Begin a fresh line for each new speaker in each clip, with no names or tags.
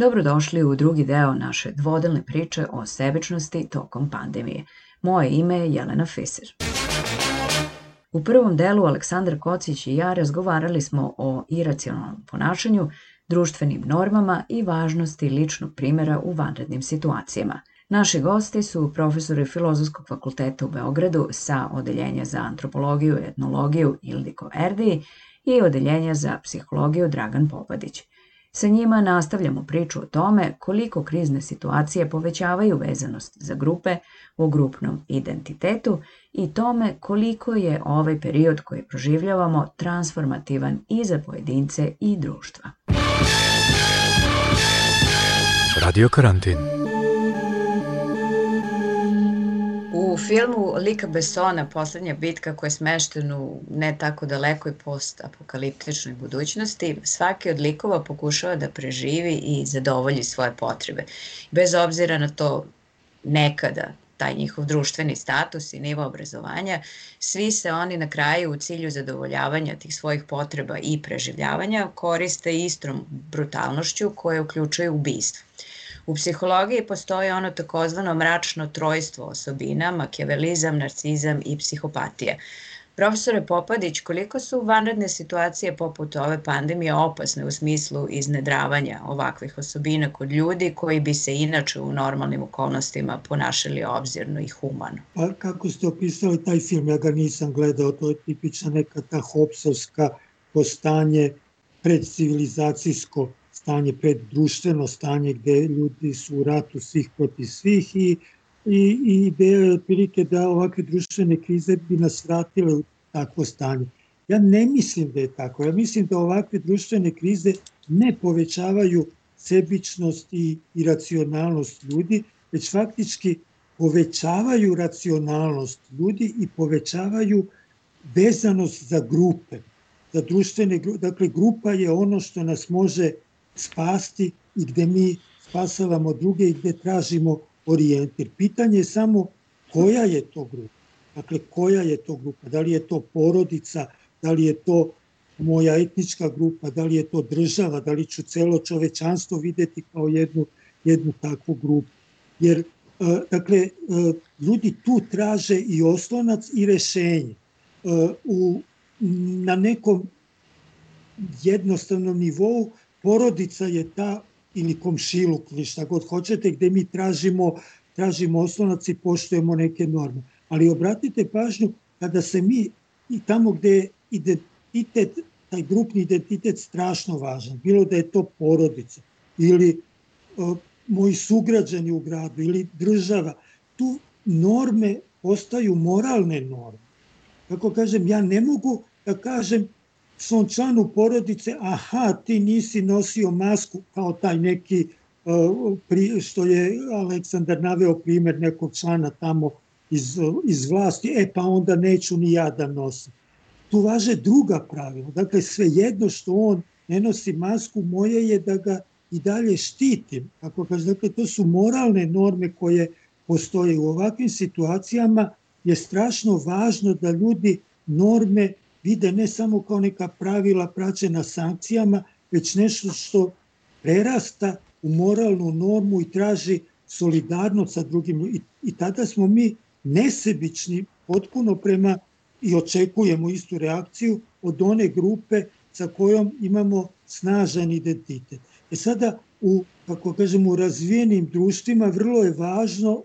Dobrodošli u drugi deo naše dvodelne priče o sebičnosti tokom pandemije. Moje ime je Jelena Fiser. U prvom delu Aleksandar Kocić i ja razgovarali smo o iracionalnom ponašanju, društvenim normama i važnosti ličnog primera u vanrednim situacijama. Naši gosti su profesori Filozofskog fakulteta u Beogradu sa Odeljenja za antropologiju i etnologiju Ildiko Erdiji i Odeljenja za psihologiju Dragan Popadić. Sa njima nastavljamo priču o tome koliko krizne situacije povećavaju vezanost za grupe u grupnom identitetu i tome koliko je ovaj period koji proživljavamo transformativan i za pojedince i društva.
Radio Karantin
U filmu Lika Bessona, Poslednja bitka koja je smešten u ne tako dalekoj post-apokaliptičnoj budućnosti, svaki od likova pokušava da preživi i zadovolji svoje potrebe. Bez obzira na to nekada taj njihov društveni status i nivo obrazovanja, svi se oni na kraju u cilju zadovoljavanja tih svojih potreba i preživljavanja koriste istrom brutalnošću koje uključuje ubistvo. U psihologiji postoji ono takozvano mračno trojstvo osobina, makiavelizam, narcizam i psihopatija. Profesore Popadić, koliko su vanredne situacije poput ove pandemije opasne u smislu iznedravanja ovakvih osobina kod ljudi koji bi se inače u normalnim okolnostima ponašali obzirno i humano?
Pa kako ste opisali taj film, ja ga nisam gledao, to je tipična neka ta hopsovska postanje predcivilizacijsko stanje, preddruštveno stanje gde ljudi su u ratu svih protiv svih i, i, i ideja je otprilike da ovakve društvene krize bi nas vratile u takvo stanje. Ja ne mislim da je tako. Ja mislim da ovakve društvene krize ne povećavaju sebičnost i, i racionalnost ljudi, već faktički povećavaju racionalnost ljudi i povećavaju vezanost za grupe, za društvene grupe. Dakle, grupa je ono što nas može spasti i gde mi spasavamo druge i gde tražimo orijentir. Pitanje je samo koja je to grupa. Dakle, koja je to grupa? Da li je to porodica, da li je to moja etnička grupa, da li je to država, da li ću celo čovečanstvo videti kao jednu, jednu takvu grupu. Jer, e, dakle, e, ljudi tu traže i oslonac i rešenje. E, u, na nekom jednostavnom nivou porodica je ta ili komšiluk ili šta god hoćete gde mi tražimo, tražimo oslonac i poštujemo neke norme. Ali obratite pažnju kada se mi i tamo gde identitet, taj grupni identitet strašno važan, bilo da je to porodica ili o, moji sugrađani u gradu ili država, tu norme postaju moralne norme. Kako kažem, ja ne mogu da kažem svom članu porodice, aha, ti nisi nosio masku kao taj neki, pri, što je Aleksandar naveo primer nekog člana tamo iz, iz vlasti, e pa onda neću ni ja da nosim. Tu važe druga pravila. Dakle, sve jedno što on ne nosi masku, moje je da ga i dalje štitim. Kako kaže, dakle, to su moralne norme koje postoje u ovakvim situacijama je strašno važno da ljudi norme vide ne samo kao neka pravila praćena sankcijama, već nešto što prerasta u moralnu normu i traži solidarnost sa drugim. I, i tada smo mi nesebični potpuno prema i očekujemo istu reakciju od one grupe sa kojom imamo snažan identitet. E sada, u, kako kažemo, u razvijenim društvima vrlo je važno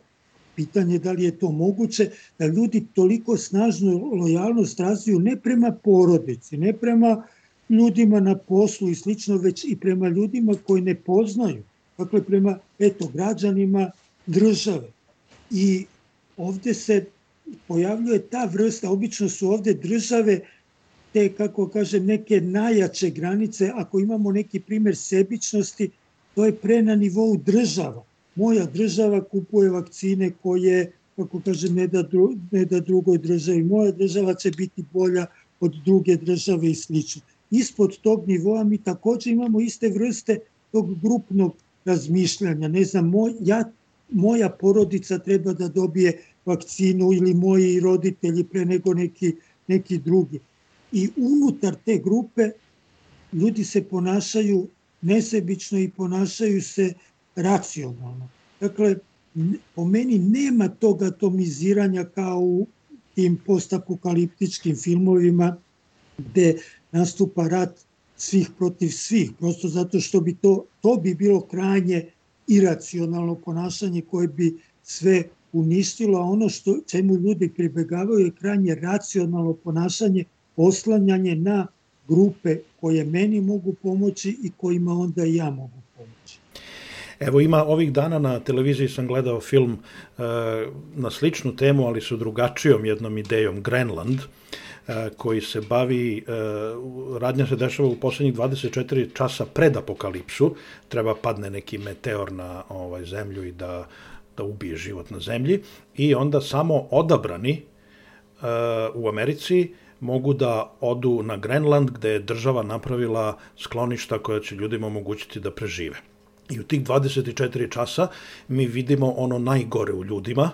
pitanje da li je to moguće, da ljudi toliko snažnu lojalnost razviju ne prema porodici, ne prema ljudima na poslu i slično, već i prema ljudima koji ne poznaju. Dakle, prema, eto, građanima države. I ovde se pojavljuje ta vrsta, obično su ovde države te, kako kažem, neke najjače granice, ako imamo neki primer sebičnosti, to je pre na nivou država. Moja država kupuje vakcine koje, kako kažem, ne da, dru, ne da drugoj državi. Moja država će biti bolja od druge države i slično. Ispod tog nivoa mi takođe imamo iste vrste tog grupnog razmišljanja. Ne znam, moj, ja, moja porodica treba da dobije vakcinu ili moji roditelji pre nego neki, neki drugi. I unutar te grupe ljudi se ponašaju nesebično i ponašaju se racionalno. Dakle, po meni nema tog atomiziranja kao u tim postapokaliptičkim filmovima gde nastupa rat svih protiv svih, prosto zato što bi to, to bi bilo krajnje iracionalno ponašanje koje bi sve uništilo, a ono što čemu ljudi pribegavaju je krajnje racionalno ponašanje, oslanjanje na grupe koje meni mogu pomoći i kojima onda ja mogu pomoći.
Evo ima ovih dana na televiziji sam gledao film e, na sličnu temu, ali su drugačijom jednom idejom, Grenland, e, koji se bavi, e, radnja se dešava u poslednjih 24 časa pred apokalipsu, treba padne neki meteor na ovaj, zemlju i da da ubije život na zemlji i onda samo odabrani uh, u Americi mogu da odu na Grenland gde je država napravila skloništa koja će ljudima omogućiti da prežive. I u tih 24 časa mi vidimo ono najgore u ljudima,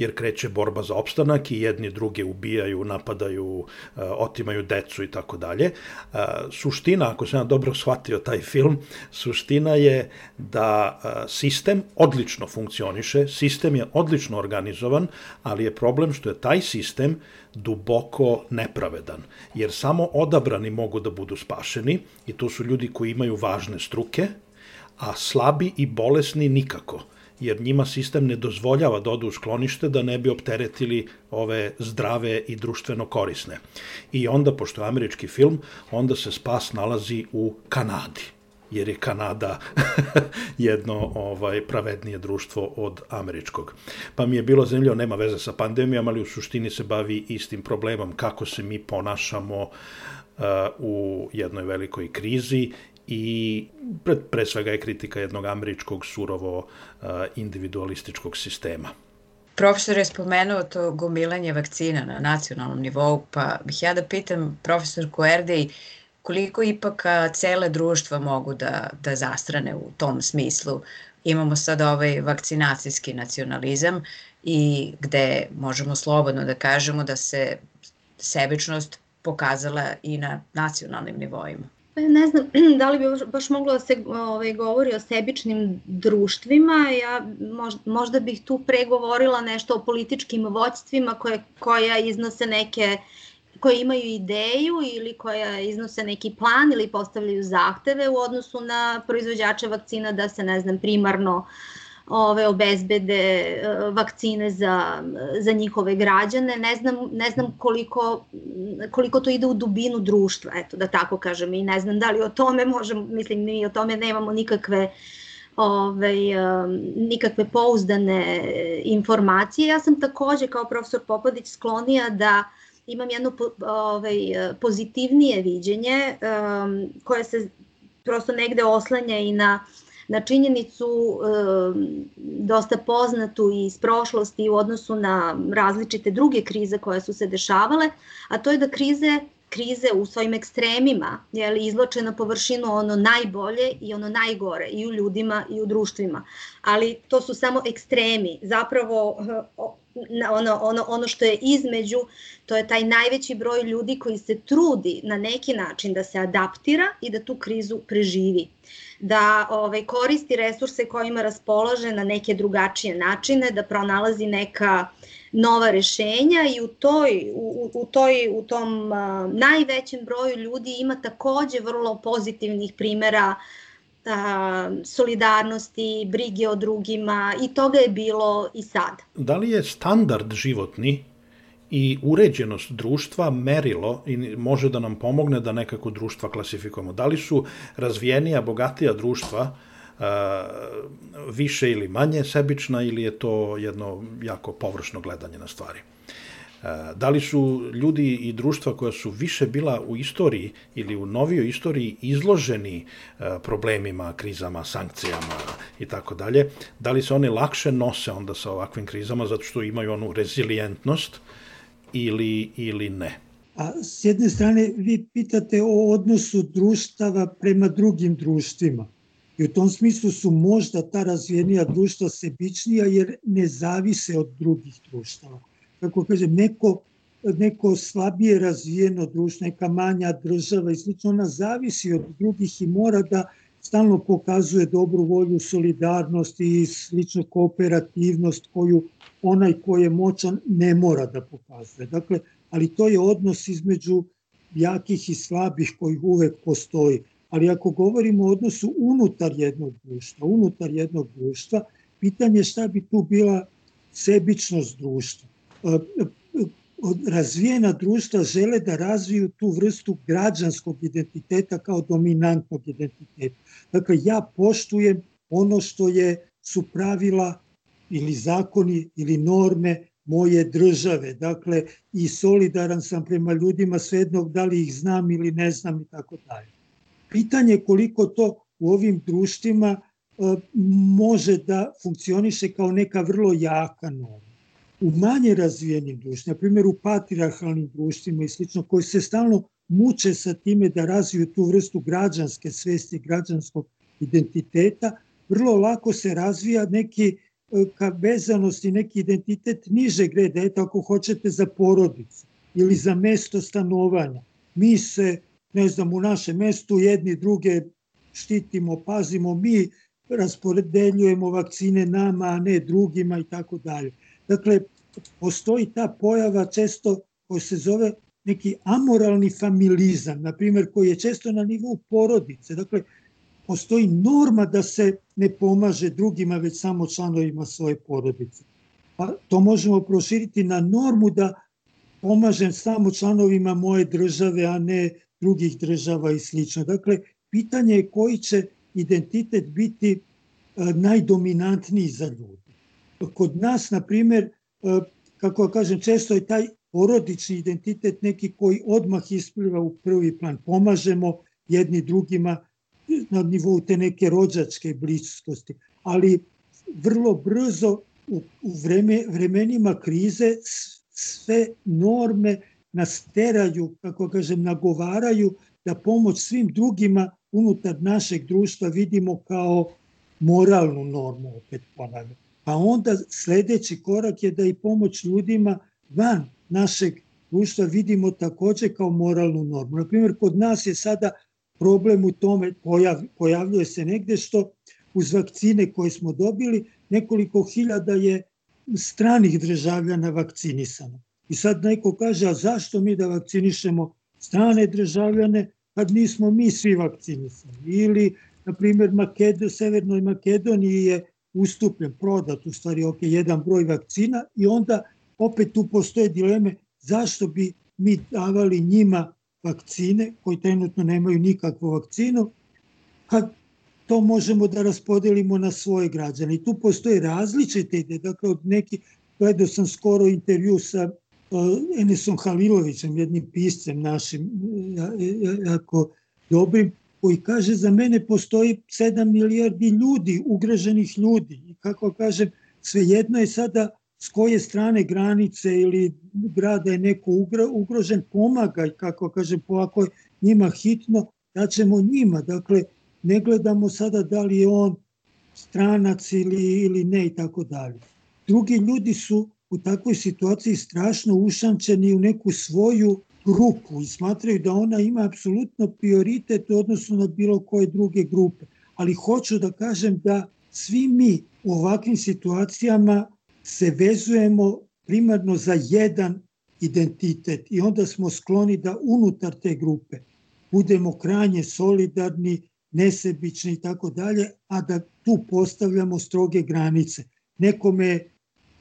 jer kreće borba za opstanak i jedni druge ubijaju, napadaju, e, otimaju decu i tako dalje. E, suština, ako sam ja dobro shvatio taj film, suština je da e, sistem odlično funkcioniše, sistem je odlično organizovan, ali je problem što je taj sistem duboko nepravedan, jer samo odabrani mogu da budu spašeni i to su ljudi koji imaju važne struke, a slabi i bolesni nikako jer njima sistem ne dozvoljava da odu u sklonište da ne bi opteretili ove zdrave i društveno korisne. I onda, pošto je američki film, onda se spas nalazi u Kanadi jer je Kanada jedno ovaj pravednije društvo od američkog. Pa mi je bilo zanimljivo, nema veze sa pandemijom, ali u suštini se bavi istim problemom kako se mi ponašamo uh, u jednoj velikoj krizi i pre, pre svega je kritika jednog američkog surovo uh, individualističkog sistema.
Profesor je spomenuo to gomilanje vakcina na nacionalnom nivou, pa bih ja da pitam profesor Koerdej koliko ipak cele društva mogu da, da zastrane u tom smislu. Imamo sad ovaj vakcinacijski nacionalizam i gde možemo slobodno da kažemo da se sebičnost pokazala i na nacionalnim nivoima.
Pa ne znam da li bi baš moglo da se ovaj, govori o sebičnim društvima. Ja možda, možda bih tu pregovorila nešto o političkim vođstvima koje, koja iznose neke koje imaju ideju ili koja iznose neki plan ili postavljaju zahteve u odnosu na proizvođače vakcina da se, ne znam, primarno uh, ove obezbede e, vakcine za, za njihove građane. Ne znam, ne znam koliko, koliko to ide u dubinu društva, eto da tako kažem i ne znam da li o tome možemo, mislim mi o tome nemamo nikakve ovaj, e, nikakve pouzdane informacije. Ja sam takođe kao profesor Popadić sklonija da imam jedno ovaj, pozitivnije viđenje um, koje se prosto negde oslanja i na uh, na činjenicu dosta poznatu iz prošlosti u odnosu na različite druge krize koje su se dešavale, a to je da krize krize u svojim ekstremima je li izloče na površinu ono najbolje i ono najgore i u ljudima i u društvima. Ali to su samo ekstremi. Zapravo ono, ono, ono što je između, to je taj najveći broj ljudi koji se trudi na neki način da se adaptira i da tu krizu preživi da ovaj, koristi resurse kojima raspolaže na neke drugačije načine, da pronalazi neka nova rešenja i u toj u, u toj u tom uh, najvećem broju ljudi ima takođe vrlo pozitivnih primera a, solidarnosti, brige o drugima i toga je bilo i sad.
Da li je standard životni i uređenost društva merilo i može da nam pomogne da nekako društva klasifikujemo? Da li su razvijenija, bogatija društva više ili manje sebična ili je to jedno jako površno gledanje na stvari? Da li su ljudi i društva koja su više bila u istoriji ili u novijoj istoriji izloženi problemima, krizama, sankcijama i tako dalje, da li se oni lakše nose onda sa ovakvim krizama zato što imaju onu rezilijentnost ili, ili ne?
A s jedne strane vi pitate o odnosu društava prema drugim društvima. I u tom smislu su možda ta razvijenija društva sebičnija jer ne zavise od drugih društava kako kažem, neko, neko slabije razvijeno društvo, neka manja država i slično, ona zavisi od drugih i mora da stalno pokazuje dobru volju, solidarnost i slično kooperativnost koju onaj ko je moćan ne mora da pokazuje. Dakle, ali to je odnos između jakih i slabih koji uvek postoji. Ali ako govorimo o odnosu unutar jednog društva, unutar jednog društva, pitanje šta bi tu bila sebičnost društva razvijena društva žele da razviju tu vrstu građanskog identiteta kao dominantnog identiteta. Dakle, ja poštujem ono što je, su pravila ili zakoni ili norme moje države. Dakle, i solidaran sam prema ljudima svejednog da li ih znam ili ne znam i tako dalje. Pitanje je koliko to u ovim društvima može da funkcioniše kao neka vrlo jaka norma u manje razvijenim društvima, na primjer u patriarhalnim društvima i slično, koji se stalno muče sa time da razviju tu vrstu građanske svesti, građanskog identiteta, vrlo lako se razvija neki e, ka vezanosti, neki identitet nižeg reda, eto ako hoćete za porodicu ili za mesto stanovanja. Mi se, ne znam, u našem mestu jedni druge štitimo, pazimo, mi rasporedeljujemo vakcine nama, a ne drugima i tako dalje. Dakle, postoji ta pojava često koja se zove neki amoralni familizam, na primjer, koji je često na nivou porodice. Dakle, postoji norma da se ne pomaže drugima, već samo članovima svoje porodice. Pa to možemo proširiti na normu da pomažem samo članovima moje države, a ne drugih država i slično. Dakle, pitanje je koji će identitet biti e, najdominantniji za ljudi. Kod nas, na primer, e, kako kažem, često je taj porodični identitet neki koji odmah ispliva u prvi plan. Pomažemo jedni drugima na nivou te neke rođačke bliskosti. Ali vrlo brzo u, u vreme, vremenima krize sve norme nas teraju, kako kažem, nagovaraju da pomoć svim drugima unutar našeg društva vidimo kao moralnu normu, opet ponavljam. Pa onda sledeći korak je da i pomoć ljudima van našeg društva vidimo takođe kao moralnu normu. Na primjer, kod nas je sada problem u tome, pojav, pojavljuje se negde što uz vakcine koje smo dobili, nekoliko hiljada je stranih državljana vakcinisano. I sad neko kaže, a zašto mi da vakcinišemo strane državljane kad nismo mi svi vakcinisani? Ili, na primjer, Makedo, Severnoj Makedoniji je ustupljen, prodat u stvari ok, jedan broj vakcina i onda opet tu postoje dileme zašto bi mi davali njima vakcine koji trenutno nemaju nikakvu vakcinu, kad to možemo da raspodelimo na svoje građane. I tu postoje različite ide, dakle od neki, gledao sam skoro intervju sa uh, Enesom Halilovićem, jednim piscem našim, jako dobrim, koji kaže za mene postoji 7 milijardi ljudi, ugroženih ljudi. I kako kažem, svejedno je sada s koje strane granice ili grada je neko ugrožen, pomagaj, kako kažem, ako njima hitno, da ćemo njima. Dakle, ne gledamo sada da li je on stranac ili, ili ne i tako dalje. Drugi ljudi su u takvoj situaciji strašno ušančeni u neku svoju grupu i smatraju da ona ima apsolutno prioritet u odnosu na bilo koje druge grupe. Ali hoću da kažem da svi mi u ovakvim situacijama se vezujemo primarno za jedan identitet i onda smo skloni da unutar te grupe budemo krajnje solidarni nesebični i tako dalje, a da tu postavljamo stroge granice. Nekome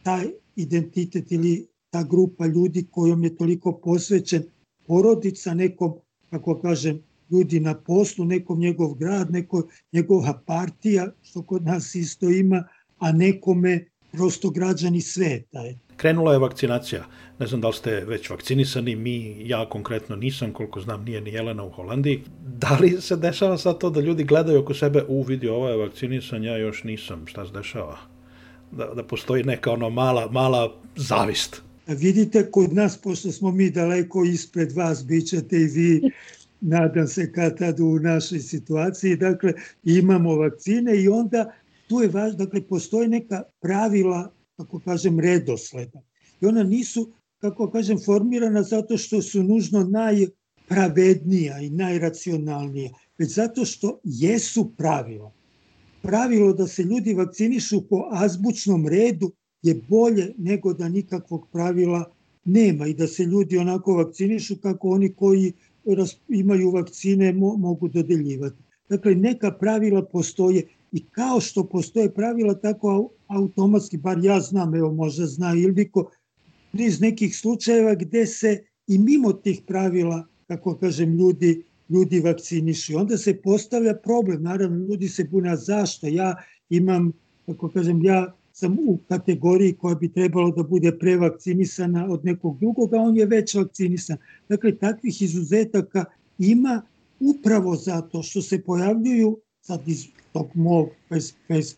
taj identitet ili ta grupa ljudi kojom je toliko posvećen porodica, nekom, kako kažem, ljudi na poslu, nekom njegov grad, neko, njegova partija, što kod nas isto ima, a nekome prosto građani sveta.
Krenula je vakcinacija. Ne znam da li ste već vakcinisani, mi, ja konkretno nisam, koliko znam nije ni Jelena u Holandiji. Da li se dešava sad to da ljudi gledaju oko sebe, u vidi, ovo je vakcinisan, ja još nisam, šta se dešava? Da, da postoji neka ono mala, mala zavist.
Vidite, kod nas, pošto smo mi daleko ispred vas, bit ćete i vi nadam se kad tad u našoj situaciji, dakle imamo vakcine i onda tu je važno, dakle postoje neka pravila, kako kažem, redosleda. I ona nisu, kako kažem, formirana zato što su nužno najpravednija i najracionalnija, već zato što jesu pravila. Pravilo da se ljudi vakcinišu po azbučnom redu je bolje nego da nikakvog pravila nema i da se ljudi onako vakcinišu kako oni koji imaju vakcine mo, mogu dodeljivati. Dakle, neka pravila postoje i kao što postoje pravila, tako automatski, bar ja znam, evo možda zna Ilviko, niz nekih slučajeva gde se i mimo tih pravila, kako kažem, ljudi, ljudi vakcinišu. Onda se postavlja problem, naravno, ljudi se bune, zašto? Ja imam, kako kažem, ja sam u kategoriji koja bi trebalo da bude prevakcinisana od nekog drugog, a on je već vakcinisan. Dakle, takvih izuzetaka ima upravo zato što se pojavljuju, sad iz tog mog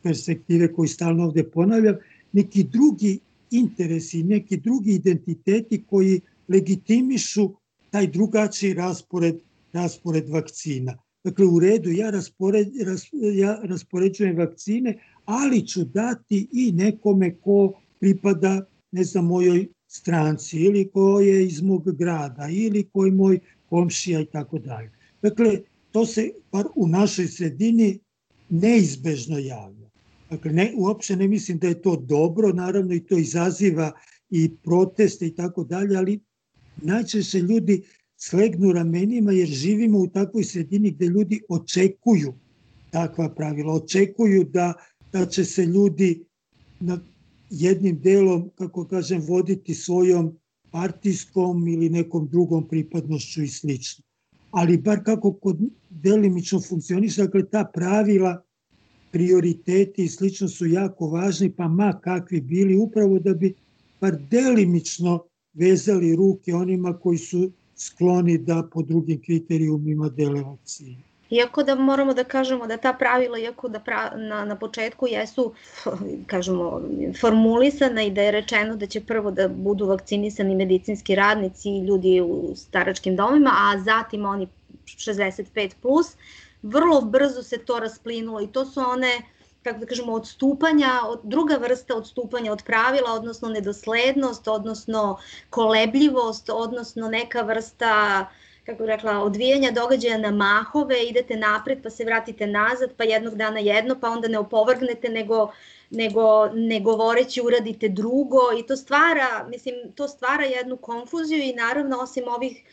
perspektive koji stalno ovde ponavljam, neki drugi interesi, neki drugi identiteti koji legitimišu taj drugačiji raspored, raspored vakcina. Dakle, u redu, ja, raspored, ras, ja raspoređujem vakcine, ali ću dati i nekome ko pripada, ne znam, mojoj stranci ili ko je iz mog grada ili ko je moj komšija i tako dalje. Dakle, to se bar u našoj sredini neizbežno javlja. Dakle, ne, uopšte ne mislim da je to dobro, naravno i to izaziva i proteste i tako dalje, ali najčešće ljudi slegnu ramenima jer živimo u takvoj sredini gde ljudi očekuju takva pravila, očekuju da da će se ljudi na jednim delom, kako kažem, voditi svojom partijskom ili nekom drugom pripadnošću i slično. Ali bar kako kod delimično funkcioniše, dakle ta pravila, prioriteti i slično su jako važni, pa ma kakvi bili, upravo da bi bar delimično vezali ruke onima koji su skloni da po drugim kriterijumima dele vakcine.
Iako da moramo da kažemo da ta pravila, iako da pra, na, na početku jesu, kažemo, formulisana i da je rečeno da će prvo da budu vakcinisani medicinski radnici i ljudi u staračkim domima, a zatim oni 65+, plus, vrlo brzo se to rasplinulo i to su one kako da kažemo, odstupanja, druga vrsta odstupanja od pravila, odnosno nedoslednost, odnosno kolebljivost, odnosno neka vrsta kako rekla, odvijanja događaja na mahove, idete napred pa se vratite nazad, pa jednog dana jedno, pa onda ne opovrgnete, nego, nego ne govoreći uradite drugo. I to stvara, mislim, to stvara jednu konfuziju i naravno osim ovih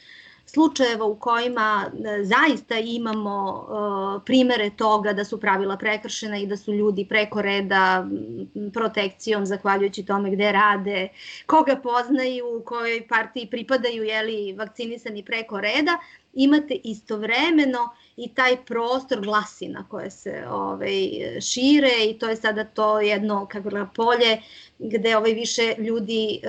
slučajeva u kojima e, zaista imamo uh, primere toga da su pravila prekršena i da su ljudi preko reda protekcijom, zahvaljujući tome gde rade, koga poznaju, u kojoj partiji pripadaju, jeli, vakcinisani preko reda, imate istovremeno i taj prostor glasina koje se ovaj, šire i to je sada to jedno kako je, polje gde ovaj više ljudi e,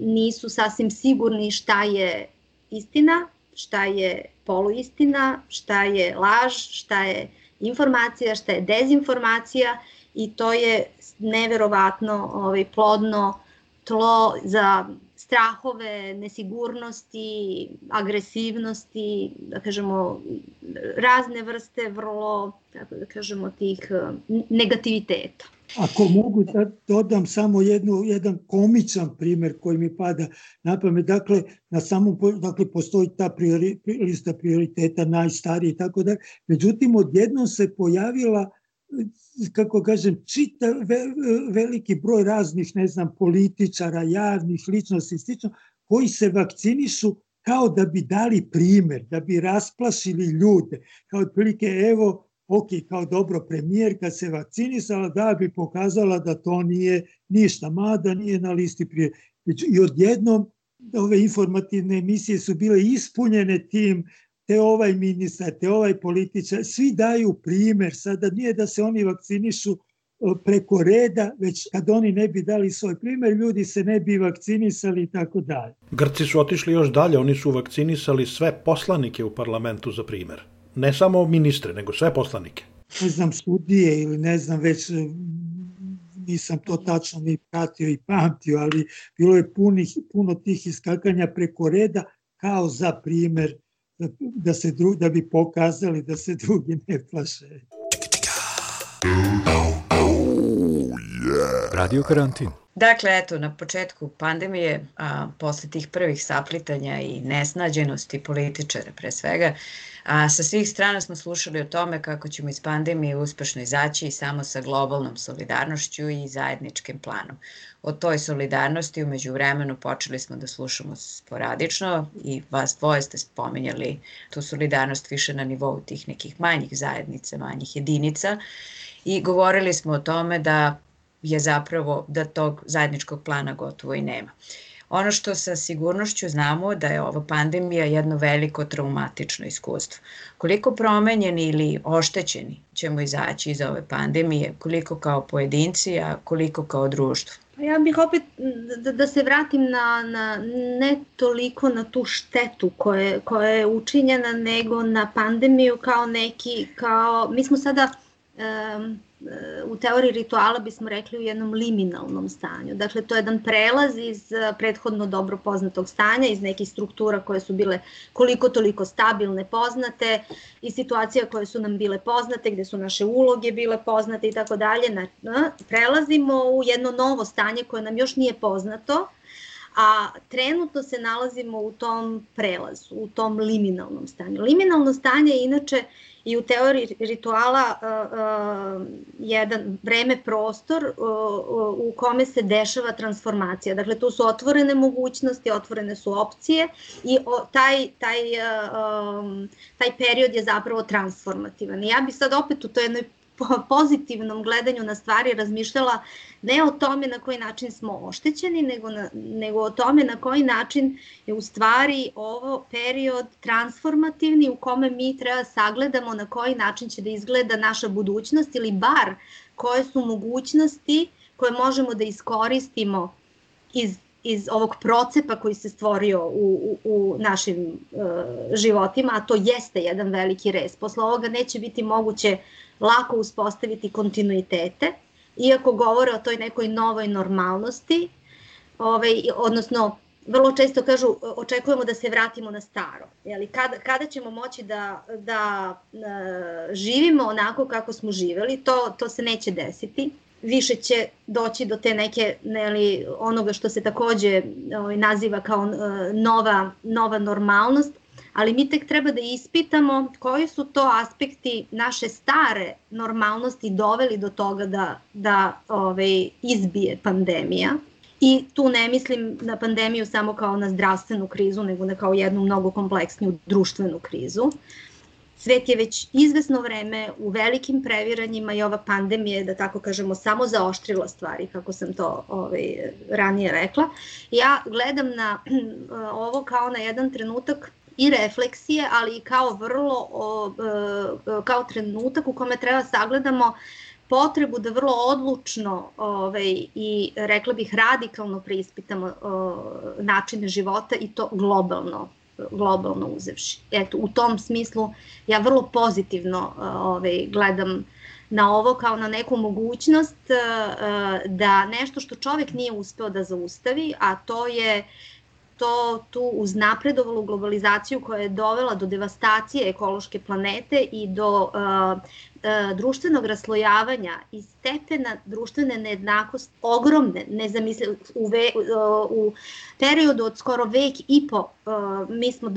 nisu sasvim sigurni šta je istina, šta je poluistina, šta je laž, šta je informacija, šta je dezinformacija i to je neverovatno ovaj, plodno tlo za strahove, nesigurnosti, agresivnosti, da kažemo, razne vrste vrlo, kako da kažemo, tih negativiteta.
Ako mogu da dodam samo jednu, jedan komičan primer koji mi pada na pamet, dakle, na samom, dakle, postoji ta priori, lista prioriteta najstariji i tako da, međutim, odjednom se pojavila kako kažem, čita ve, veliki broj raznih, ne znam, političara, javnih ličnosti i slično, koji se vakcinišu kao da bi dali primer, da bi rasplašili ljude, kao otprilike evo, ok, kao dobro premijerka se vakcinisala da bi pokazala da to nije ništa, mada nije na listi prije. I odjednom ove informativne emisije su bile ispunjene tim te ovaj ministar, te ovaj političar, svi daju primer, sada nije da se oni vakcinišu preko reda, već kad oni ne bi dali svoj primer, ljudi se ne bi vakcinisali i tako dalje.
Grci su otišli još dalje, oni su vakcinisali sve poslanike u parlamentu za primer. Ne samo ministre, nego sve poslanike.
Ne znam, sudije ili ne znam već nisam to tačno ni pratio i pamtio, ali bilo je punih, puno tih iskakanja preko reda kao za primer da, da, se dru, da bi pokazali da se drugi ne plaše.
Radio karantin.
Dakle, eto, na početku pandemije, a, posle tih prvih saplitanja i nesnađenosti političara pre svega, a sa svih strana smo slušali o tome kako ćemo iz pandemije uspešno izaći samo sa globalnom solidarnošću i zajedničkim planom. O toj solidarnosti umeđu vremenu počeli smo da slušamo sporadično i vas dvoje ste spominjali tu solidarnost više na nivou tih nekih manjih zajednica, manjih jedinica i govorili smo o tome da je zapravo da tog zajedničkog plana gotovo i nema. Ono što sa sigurnošću znamo da je ova pandemija jedno veliko traumatično iskustvo. Koliko promenjeni ili oštećeni ćemo izaći iz ove pandemije, koliko kao pojedinci, a koliko kao društvo?
Pa ja bih opet da, da se vratim na, na ne toliko na tu štetu koje, koja je učinjena, nego na pandemiju kao neki, kao, mi smo sada um, u teoriji rituala bismo rekli u jednom liminalnom stanju. Dakle, to je jedan prelaz iz eh, prethodno dobro poznatog stanja, iz nekih struktura koje su bile koliko toliko stabilne, poznate i situacija koje su nam bile poznate, gde su naše uloge bile poznate i tako dalje. Prelazimo u jedno novo stanje koje nam još nije poznato, a trenutno se nalazimo u tom prelazu, u tom liminalnom stanju. Liminalno stanje je inače i u teoriji rituala uh, uh, jedan vreme prostor uh, u kome se dešava transformacija. Dakle, tu su otvorene mogućnosti, otvorene su opcije i o, taj, taj, um, taj period je zapravo transformativan. I ja bih sad opet u toj jednoj pozitivnom gledanju na stvari razmišljala ne o tome na koji način smo oštećeni, nego, na, nego o tome na koji način je u stvari ovo period transformativni u kome mi treba sagledamo na koji način će da izgleda naša budućnost ili bar koje su mogućnosti koje možemo da iskoristimo iz iz ovog procepa koji se stvorio u, u, u našim uh, životima, a to jeste jedan veliki res. Posle ovoga neće biti moguće lako uspostaviti kontinuitete, iako govore o toj nekoj novoj normalnosti, ovaj, odnosno vrlo često kažu očekujemo da se vratimo na staro. Jeli, kada, kada ćemo moći da, da e, živimo onako kako smo živeli, to, to se neće desiti. Više će doći do te neke, neli, onoga što se takođe ovaj, naziva kao e, nova, nova normalnost, ali mi tek treba da ispitamo koji su to aspekti naše stare normalnosti doveli do toga da, da ovaj, izbije pandemija. I tu ne mislim na pandemiju samo kao na zdravstvenu krizu, nego na kao jednu mnogo kompleksniju društvenu krizu. Svet je već izvesno vreme u velikim previranjima i ova pandemija je, da tako kažemo, samo zaoštrila stvari, kako sam to ovaj, ranije rekla. Ja gledam na ovo kao na jedan trenutak i refleksije, ali i kao vrlo, e, kao trenutak u kome treba sagledamo potrebu da vrlo odlučno ovaj, i rekla bih radikalno preispitamo o, načine života i to globalno globalno uzevši. Eto, u tom smislu ja vrlo pozitivno ovaj, gledam na ovo kao na neku mogućnost da nešto što čovek nije uspeo da zaustavi, a to je to tu uznapredovalu globalizaciju koja je dovela do devastacije ekološke planete i do uh, uh, društvenog raslojavanja i stepena društvene nejednakosti ogromne, nezamisle, u, ve, uh, u periodu od skoro vek i po, uh, mi smo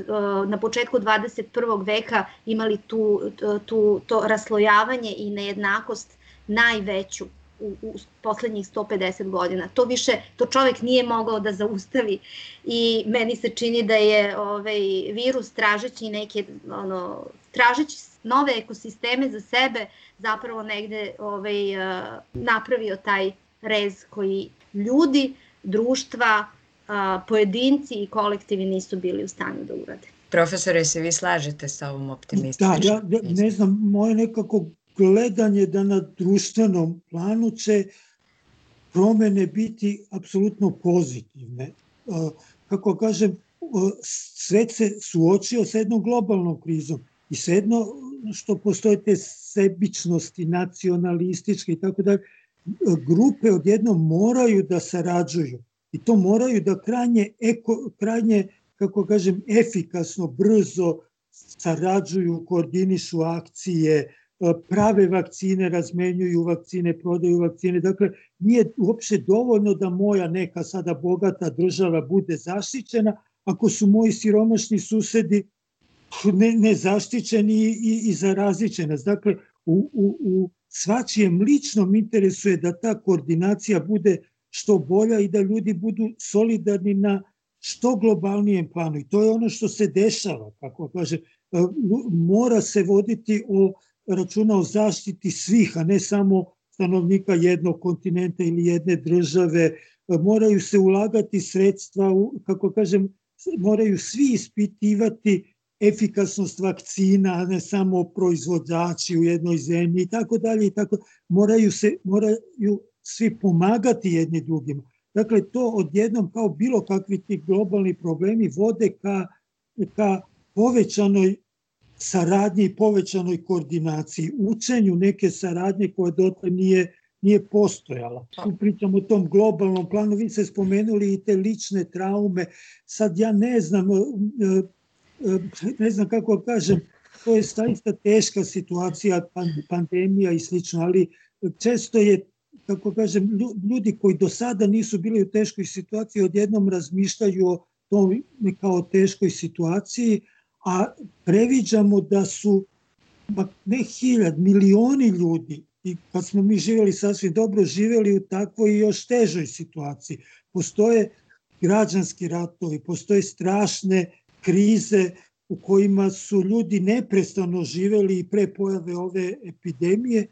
na početku 21. veka imali tu, tu, to raslojavanje i nejednakost najveću u, u poslednjih 150 godina. To više, to čovek nije mogao da zaustavi i meni se čini da je ovaj virus tražeći neke, ono, tražeći nove ekosisteme za sebe, zapravo negde ovaj, napravio taj rez koji ljudi, društva, pojedinci i kolektivi nisu bili u stanju da urade.
Profesore, se vi slažete sa ovom optimističnom?
Da, ja, ja ne znam, moje nekako gledanje da na društvenom planu će promene biti apsolutno pozitivne. Kako kažem, svet se suočio sa jednom globalnom krizom i jedno što postoje te sebičnosti, nacionalističke i tako dalje, grupe odjednom moraju da sarađuju i to moraju da krajnje, eko, krajnje kako kažem, efikasno, brzo sarađuju, koordinišu akcije, prave vakcine, razmenjuju vakcine, prodaju vakcine. Dakle, nije uopšte dovoljno da moja neka sada bogata država bude zaštićena ako su moji siromašni susedi ne, nezaštićeni i, i, i zarazićena. Dakle, u, u, u svačijem ličnom interesu je da ta koordinacija bude što bolja i da ljudi budu solidarni na što globalnijem planu. I to je ono što se dešava, kako kaže, mora se voditi o računa o zaštiti svih, a ne samo stanovnika jednog kontinenta ili jedne države. Moraju se ulagati sredstva, kako kažem, moraju svi ispitivati efikasnost vakcina, ne samo proizvođači u jednoj zemlji i tako dalje i tako. Moraju se moraju svi pomagati jedni drugima. Dakle, to odjednom kao bilo kakvi ti globalni problemi vode ka, ka povećanoj saradnji i povećanoj koordinaciji, učenju neke saradnje koja dotle nije, nije postojala. Tu pričamo o tom globalnom planu, vi ste spomenuli i te lične traume, sad ja ne znam, ne znam kako kažem, to je zaista teška situacija, pandemija i slično, ali često je kako kažem, ljudi koji do sada nisu bili u teškoj situaciji odjednom razmišljaju o tom kao teškoj situaciji, a previđamo da su pa ne hiljad, milioni ljudi i kad smo mi živjeli sasvim dobro, živjeli u takvoj i još težoj situaciji. Postoje građanski ratovi, postoje strašne krize u kojima su ljudi neprestano živeli i pre pojave ove epidemije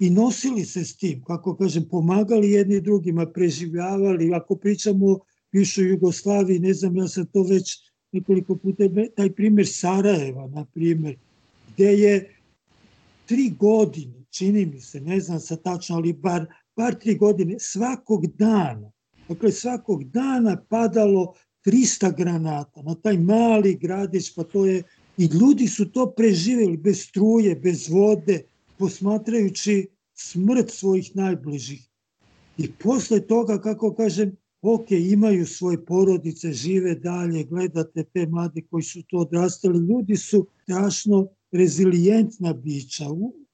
i nosili se s tim, kako kažem, pomagali jedni drugima, preživljavali. Ako pričamo o bivšoj Jugoslaviji, ne znam, ja sam to već nekoliko puta, taj primjer Sarajeva, na primjer, gde je tri godine, čini mi se, ne znam sa tačno, ali bar, bar tri godine, svakog dana, dakle svakog dana padalo 300 granata na taj mali gradić, pa to je, i ljudi su to preživjeli bez struje, bez vode, posmatrajući smrt svojih najbližih. I posle toga, kako kažem, ok, imaju svoje porodice, žive dalje, gledate te mlade koji su to odrastali, ljudi su strašno rezilijentna bića,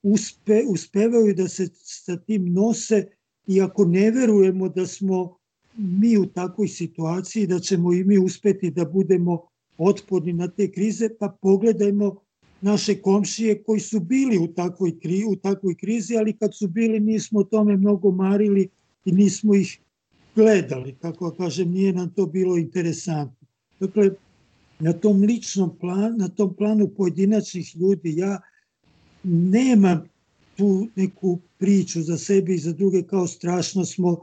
uspe, uspevaju da se sa tim nose i ako ne verujemo da smo mi u takvoj situaciji, da ćemo i mi uspeti da budemo otporni na te krize, pa pogledajmo naše komšije koji su bili u takvoj, kri, u takvoj krizi, ali kad su bili nismo o tome mnogo marili i nismo ih gledali, kako kažem, nije nam to bilo interesantno. Dakle, na tom ličnom planu, na tom planu pojedinačnih ljudi, ja nemam tu neku priču za sebe i za druge kao strašno smo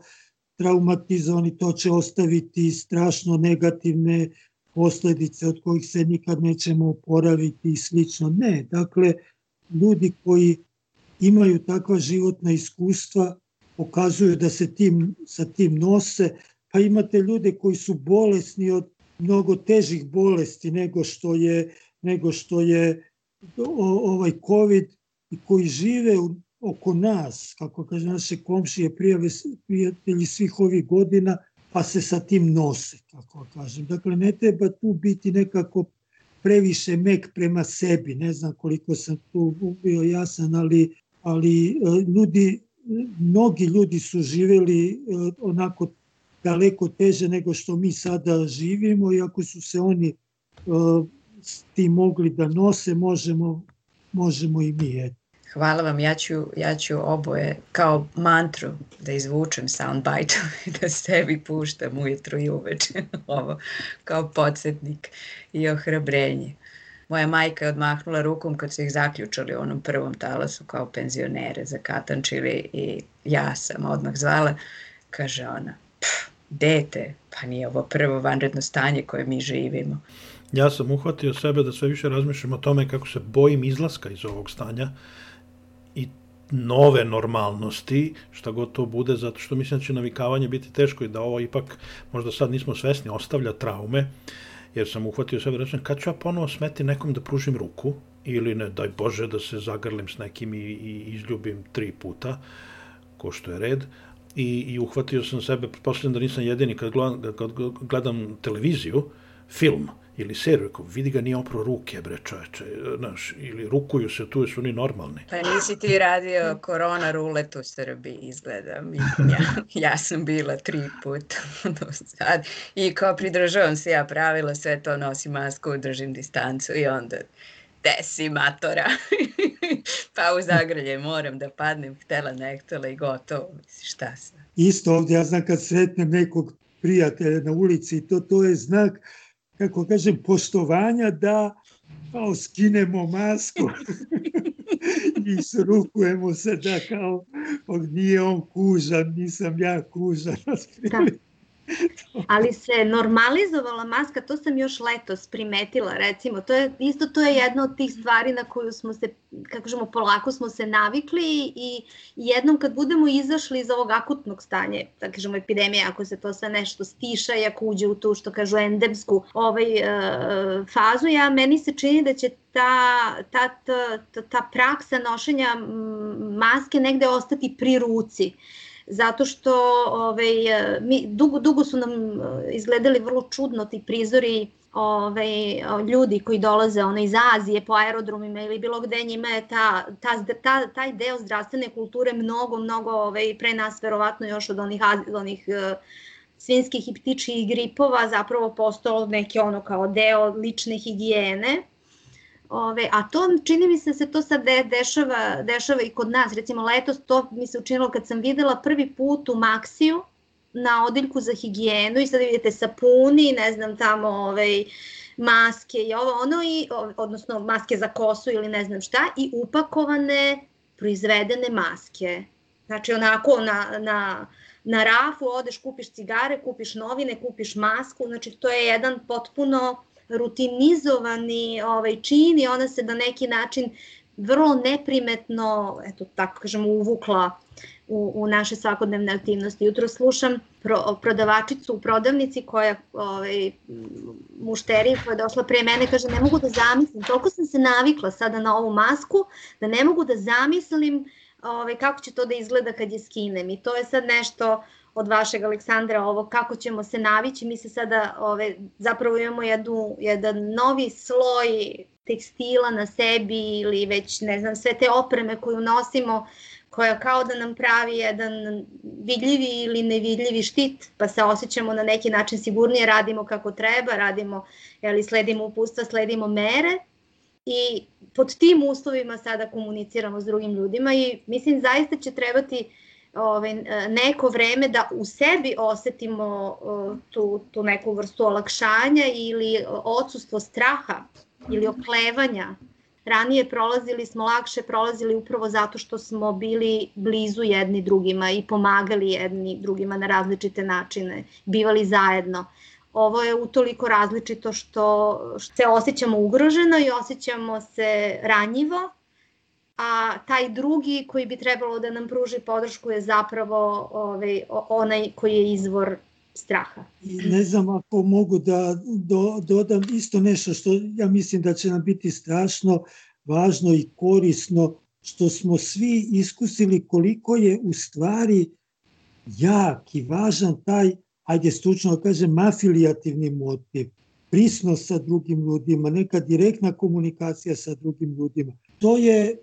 traumatizovani, to će ostaviti strašno negativne posledice od kojih se nikad nećemo oporaviti i slično. Ne, dakle, ljudi koji imaju takva životna iskustva pokazuju da se tim, sa tim nose, pa imate ljude koji su bolesni od mnogo težih bolesti nego što je, nego što je ovaj COVID i koji žive u, oko nas, kako kaže naše komšije, prijave, prijatelji svih ovih godina, pa se sa tim nose, tako kažem. Dakle, ne treba tu biti nekako previše mek prema sebi, ne znam koliko sam tu bio jasan, ali, ali e, ljudi, mnogi ljudi su živeli e, onako daleko teže nego što mi sada živimo i ako su se oni uh, s tim mogli da nose, možemo, možemo i mi. Eto.
Hvala vam, ja ću, ja ću oboje kao mantru da izvučem soundbite i da sebi puštam ujutru i uveče ovo kao podsjetnik i ohrabrenje. Moja majka je odmahnula rukom kad su ih zaključali u onom prvom talasu kao penzionere, zakatančili i ja sam odmah zvala, kaže ona, dete, pa nije ovo prvo vanredno stanje koje mi živimo.
Ja sam uhvatio sebe da sve više razmišljam o tome kako se bojim izlaska iz ovog stanja nove normalnosti, šta god to bude, zato što mislim da će navikavanje biti teško i da ovo ipak, možda sad nismo svesni, ostavlja traume, jer sam uhvatio sebe, rečem, kad ću ja ponovo smeti nekom da pružim ruku, ili ne, daj Bože, da se zagrlim s nekim i, i izljubim tri puta, ko što je red, i, i uhvatio sam sebe, pretpostavljam da nisam jedini kad gledam, kad gledam televiziju, film ili seriju, kao vidi ga nije opro ruke, bre čoveče, znaš, ili rukuju se, tu su oni normalni.
Pa nisi ti radio korona rulet u Srbiji, izgledam. Ja, ja sam bila tri puta do sad i kao pridržavam se ja pravila, sve to nosim masku, držim distancu i onda desi matora. pa u zagrlje moram da padnem, htela ne htela i gotovo, misli šta sam.
Isto ovdje, ja znam kad sretnem nekog prijatelja na ulici, to, to je znak, kako kažem, poštovanja da kao skinemo masku i srukujemo se da kao nije on kužan, nisam ja kužan.
Da. Ali se normalizovala maska, to sam još letos primetila, recimo, to je, isto to je jedna od tih stvari na koju smo se, kako kažemo, polako smo se navikli i jednom kad budemo izašli iz ovog akutnog stanja, da kažemo epidemije, ako se to sve nešto stiša i ako uđe u tu, što kažu, endemsku ovaj, uh, fazu, ja, meni se čini da će ta, ta, ta, ta praksa nošenja maske negde ostati pri ruci. Zato što ovaj, mi, dugo, dugo su nam eh, izgledali vrlo čudno ti prizori ovaj, ljudi koji dolaze ona, iz Azije po aerodromima ili bilo gde njima je ta, ta, ta, taj deo zdravstvene kulture mnogo, mnogo ovaj, pre nas verovatno još od onih, od onih uh, svinskih i ptičih gripova zapravo postao neki ono kao deo lične higijene Ove, a to čini mi se da se to sad de, dešava, dešava i kod nas. Recimo letos to mi se učinilo kad sam videla prvi put u Maksiju na odiljku za higijenu i sad vidite sapuni, ne znam tamo ovaj, maske i ovo ono, i, odnosno maske za kosu ili ne znam šta i upakovane proizvedene maske. Znači onako na, na, na rafu odeš, kupiš cigare, kupiš novine, kupiš masku, znači to je jedan potpuno rutinizovani ovaj, čin i ona se na neki način vrlo neprimetno, eto tako kažemo, uvukla u, u naše svakodnevne aktivnosti. Jutro slušam pro, prodavačicu u prodavnici koja, ovaj, mušteri koja je došla pre mene, kaže ne mogu da zamislim, toliko sam se navikla sada na ovu masku, da ne mogu da zamislim ovaj, kako će to da izgleda kad je skinem i to je sad nešto od vašeg Aleksandra ovo kako ćemo se navići, mi se sada ove, zapravo imamo jednu, jedan novi sloj tekstila na sebi ili već ne znam sve te opreme koju nosimo koja kao da nam pravi jedan vidljivi ili nevidljivi štit, pa se osjećamo na neki način sigurnije, radimo kako treba, radimo, jeli, sledimo upustva, sledimo mere i pod tim uslovima sada komuniciramo s drugim ljudima i mislim zaista će trebati uh, ovaj, neko vreme da u sebi osetimo tu, tu neku vrstu olakšanja ili odsustvo straha ili oklevanja. Ranije prolazili smo lakše, prolazili upravo zato što smo bili blizu jedni drugima i pomagali jedni drugima na različite načine, bivali zajedno. Ovo je utoliko različito što, što se osjećamo ugroženo i osjećamo se ranjivo, a taj drugi koji bi trebalo da nam pruži podršku je zapravo ovaj, onaj koji je izvor straha.
Ne znam ako mogu da do, dodam isto nešto što ja mislim da će nam biti strašno važno i korisno, što smo svi iskusili koliko je u stvari jak i važan taj, ajde stručno da kažem, afilijativni motiv, prisnost sa drugim ljudima, neka direktna komunikacija sa drugim ljudima. To je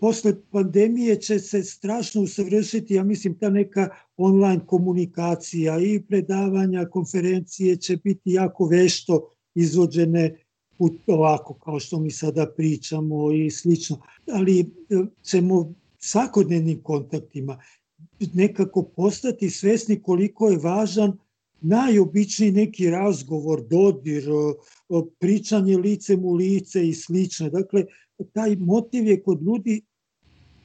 posle pandemije će se strašno usavršiti, ja mislim, ta neka online komunikacija i predavanja, konferencije će biti jako vešto izvođene put ovako kao što mi sada pričamo i slično, ali e, ćemo svakodnevnim kontaktima nekako postati svesni koliko je važan najobičniji neki razgovor, dodir, pričanje licem u lice i slično. Dakle, taj motiv je kod ljudi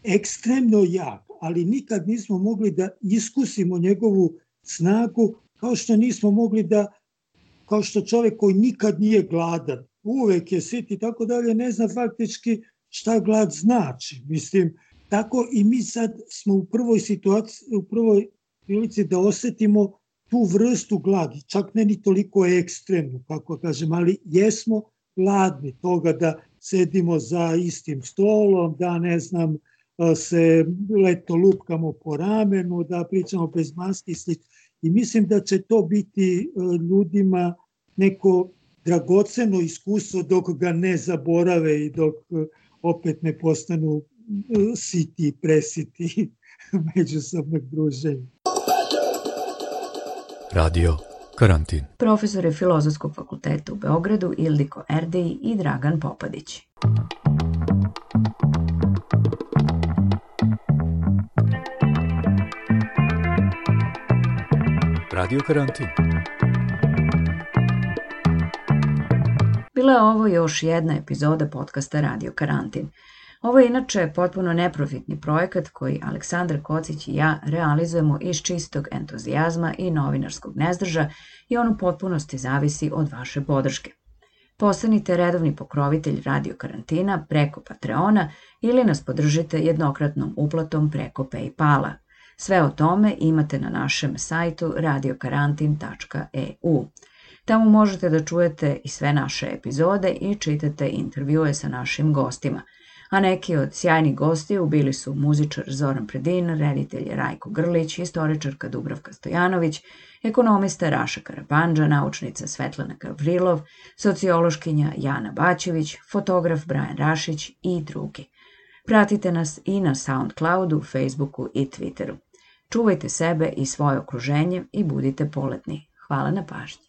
ekstremno jak, ali nikad nismo mogli da iskusimo njegovu snagu kao što nismo mogli da, kao što čovek koji nikad nije gladan, uvek je sit i tako dalje, ne zna faktički šta glad znači. Mislim, tako i mi sad smo u prvoj situaciji, u prvoj prilici da osetimo tu vrstu gladi, čak ne ni toliko ekstremnu, kako kažem, ali jesmo gladni toga da sedimo za istim stolom, da ne znam, se leto lupkamo po ramenu, da pričamo bez maski i slično. I mislim da će to biti ljudima neko dragoceno iskustvo dok ga ne zaborave i dok opet ne postanu siti i presiti međusobnog druženja.
Radio Karantin.
Profesor je Filozofskog fakulteta u Beogradu Ildiko Erdeji i Dragan Popadić.
Radio Karantin.
Bila je ovo još jedna epizoda podcasta Radio Karantin. Ovo je inače potpuno neprofitni projekat koji Aleksandar Kocić i ja realizujemo iz čistog entuzijazma i novinarskog nezdrža i on u potpunosti zavisi od vaše podrške. Postanite redovni pokrovitelj Radio Karantina preko Patreona ili nas podržite jednokratnom uplatom preko Paypala. Sve o tome imate na našem sajtu radiokarantin.eu. Tamo možete da čujete i sve naše epizode i čitate intervjue sa našim gostima – a neki od sjajnih gostiju bili su muzičar Zoran Predin, reditelj Rajko Grlić, istoričarka Dubravka Stojanović, ekonomista Raša Karapanđa, naučnica Svetlana Gavrilov, sociološkinja Jana Baćević, fotograf Brajan Rašić i drugi. Pratite nas i na Soundcloudu, Facebooku i Twitteru. Čuvajte sebe i svoje okruženje i budite poletni. Hvala na pažnji.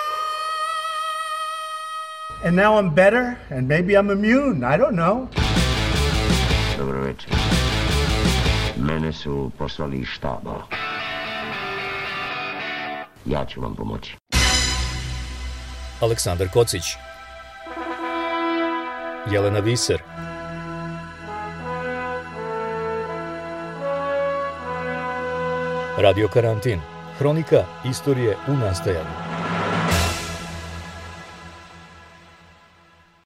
And now I'm better, and maybe I'm immune. I don't know.
Dobro večer. Mene su poslali iz štaba. Ja ću vam pomoći.
Aleksandar Kocić Jelena Viser Radio Karantin Hronika istorije u nastajanju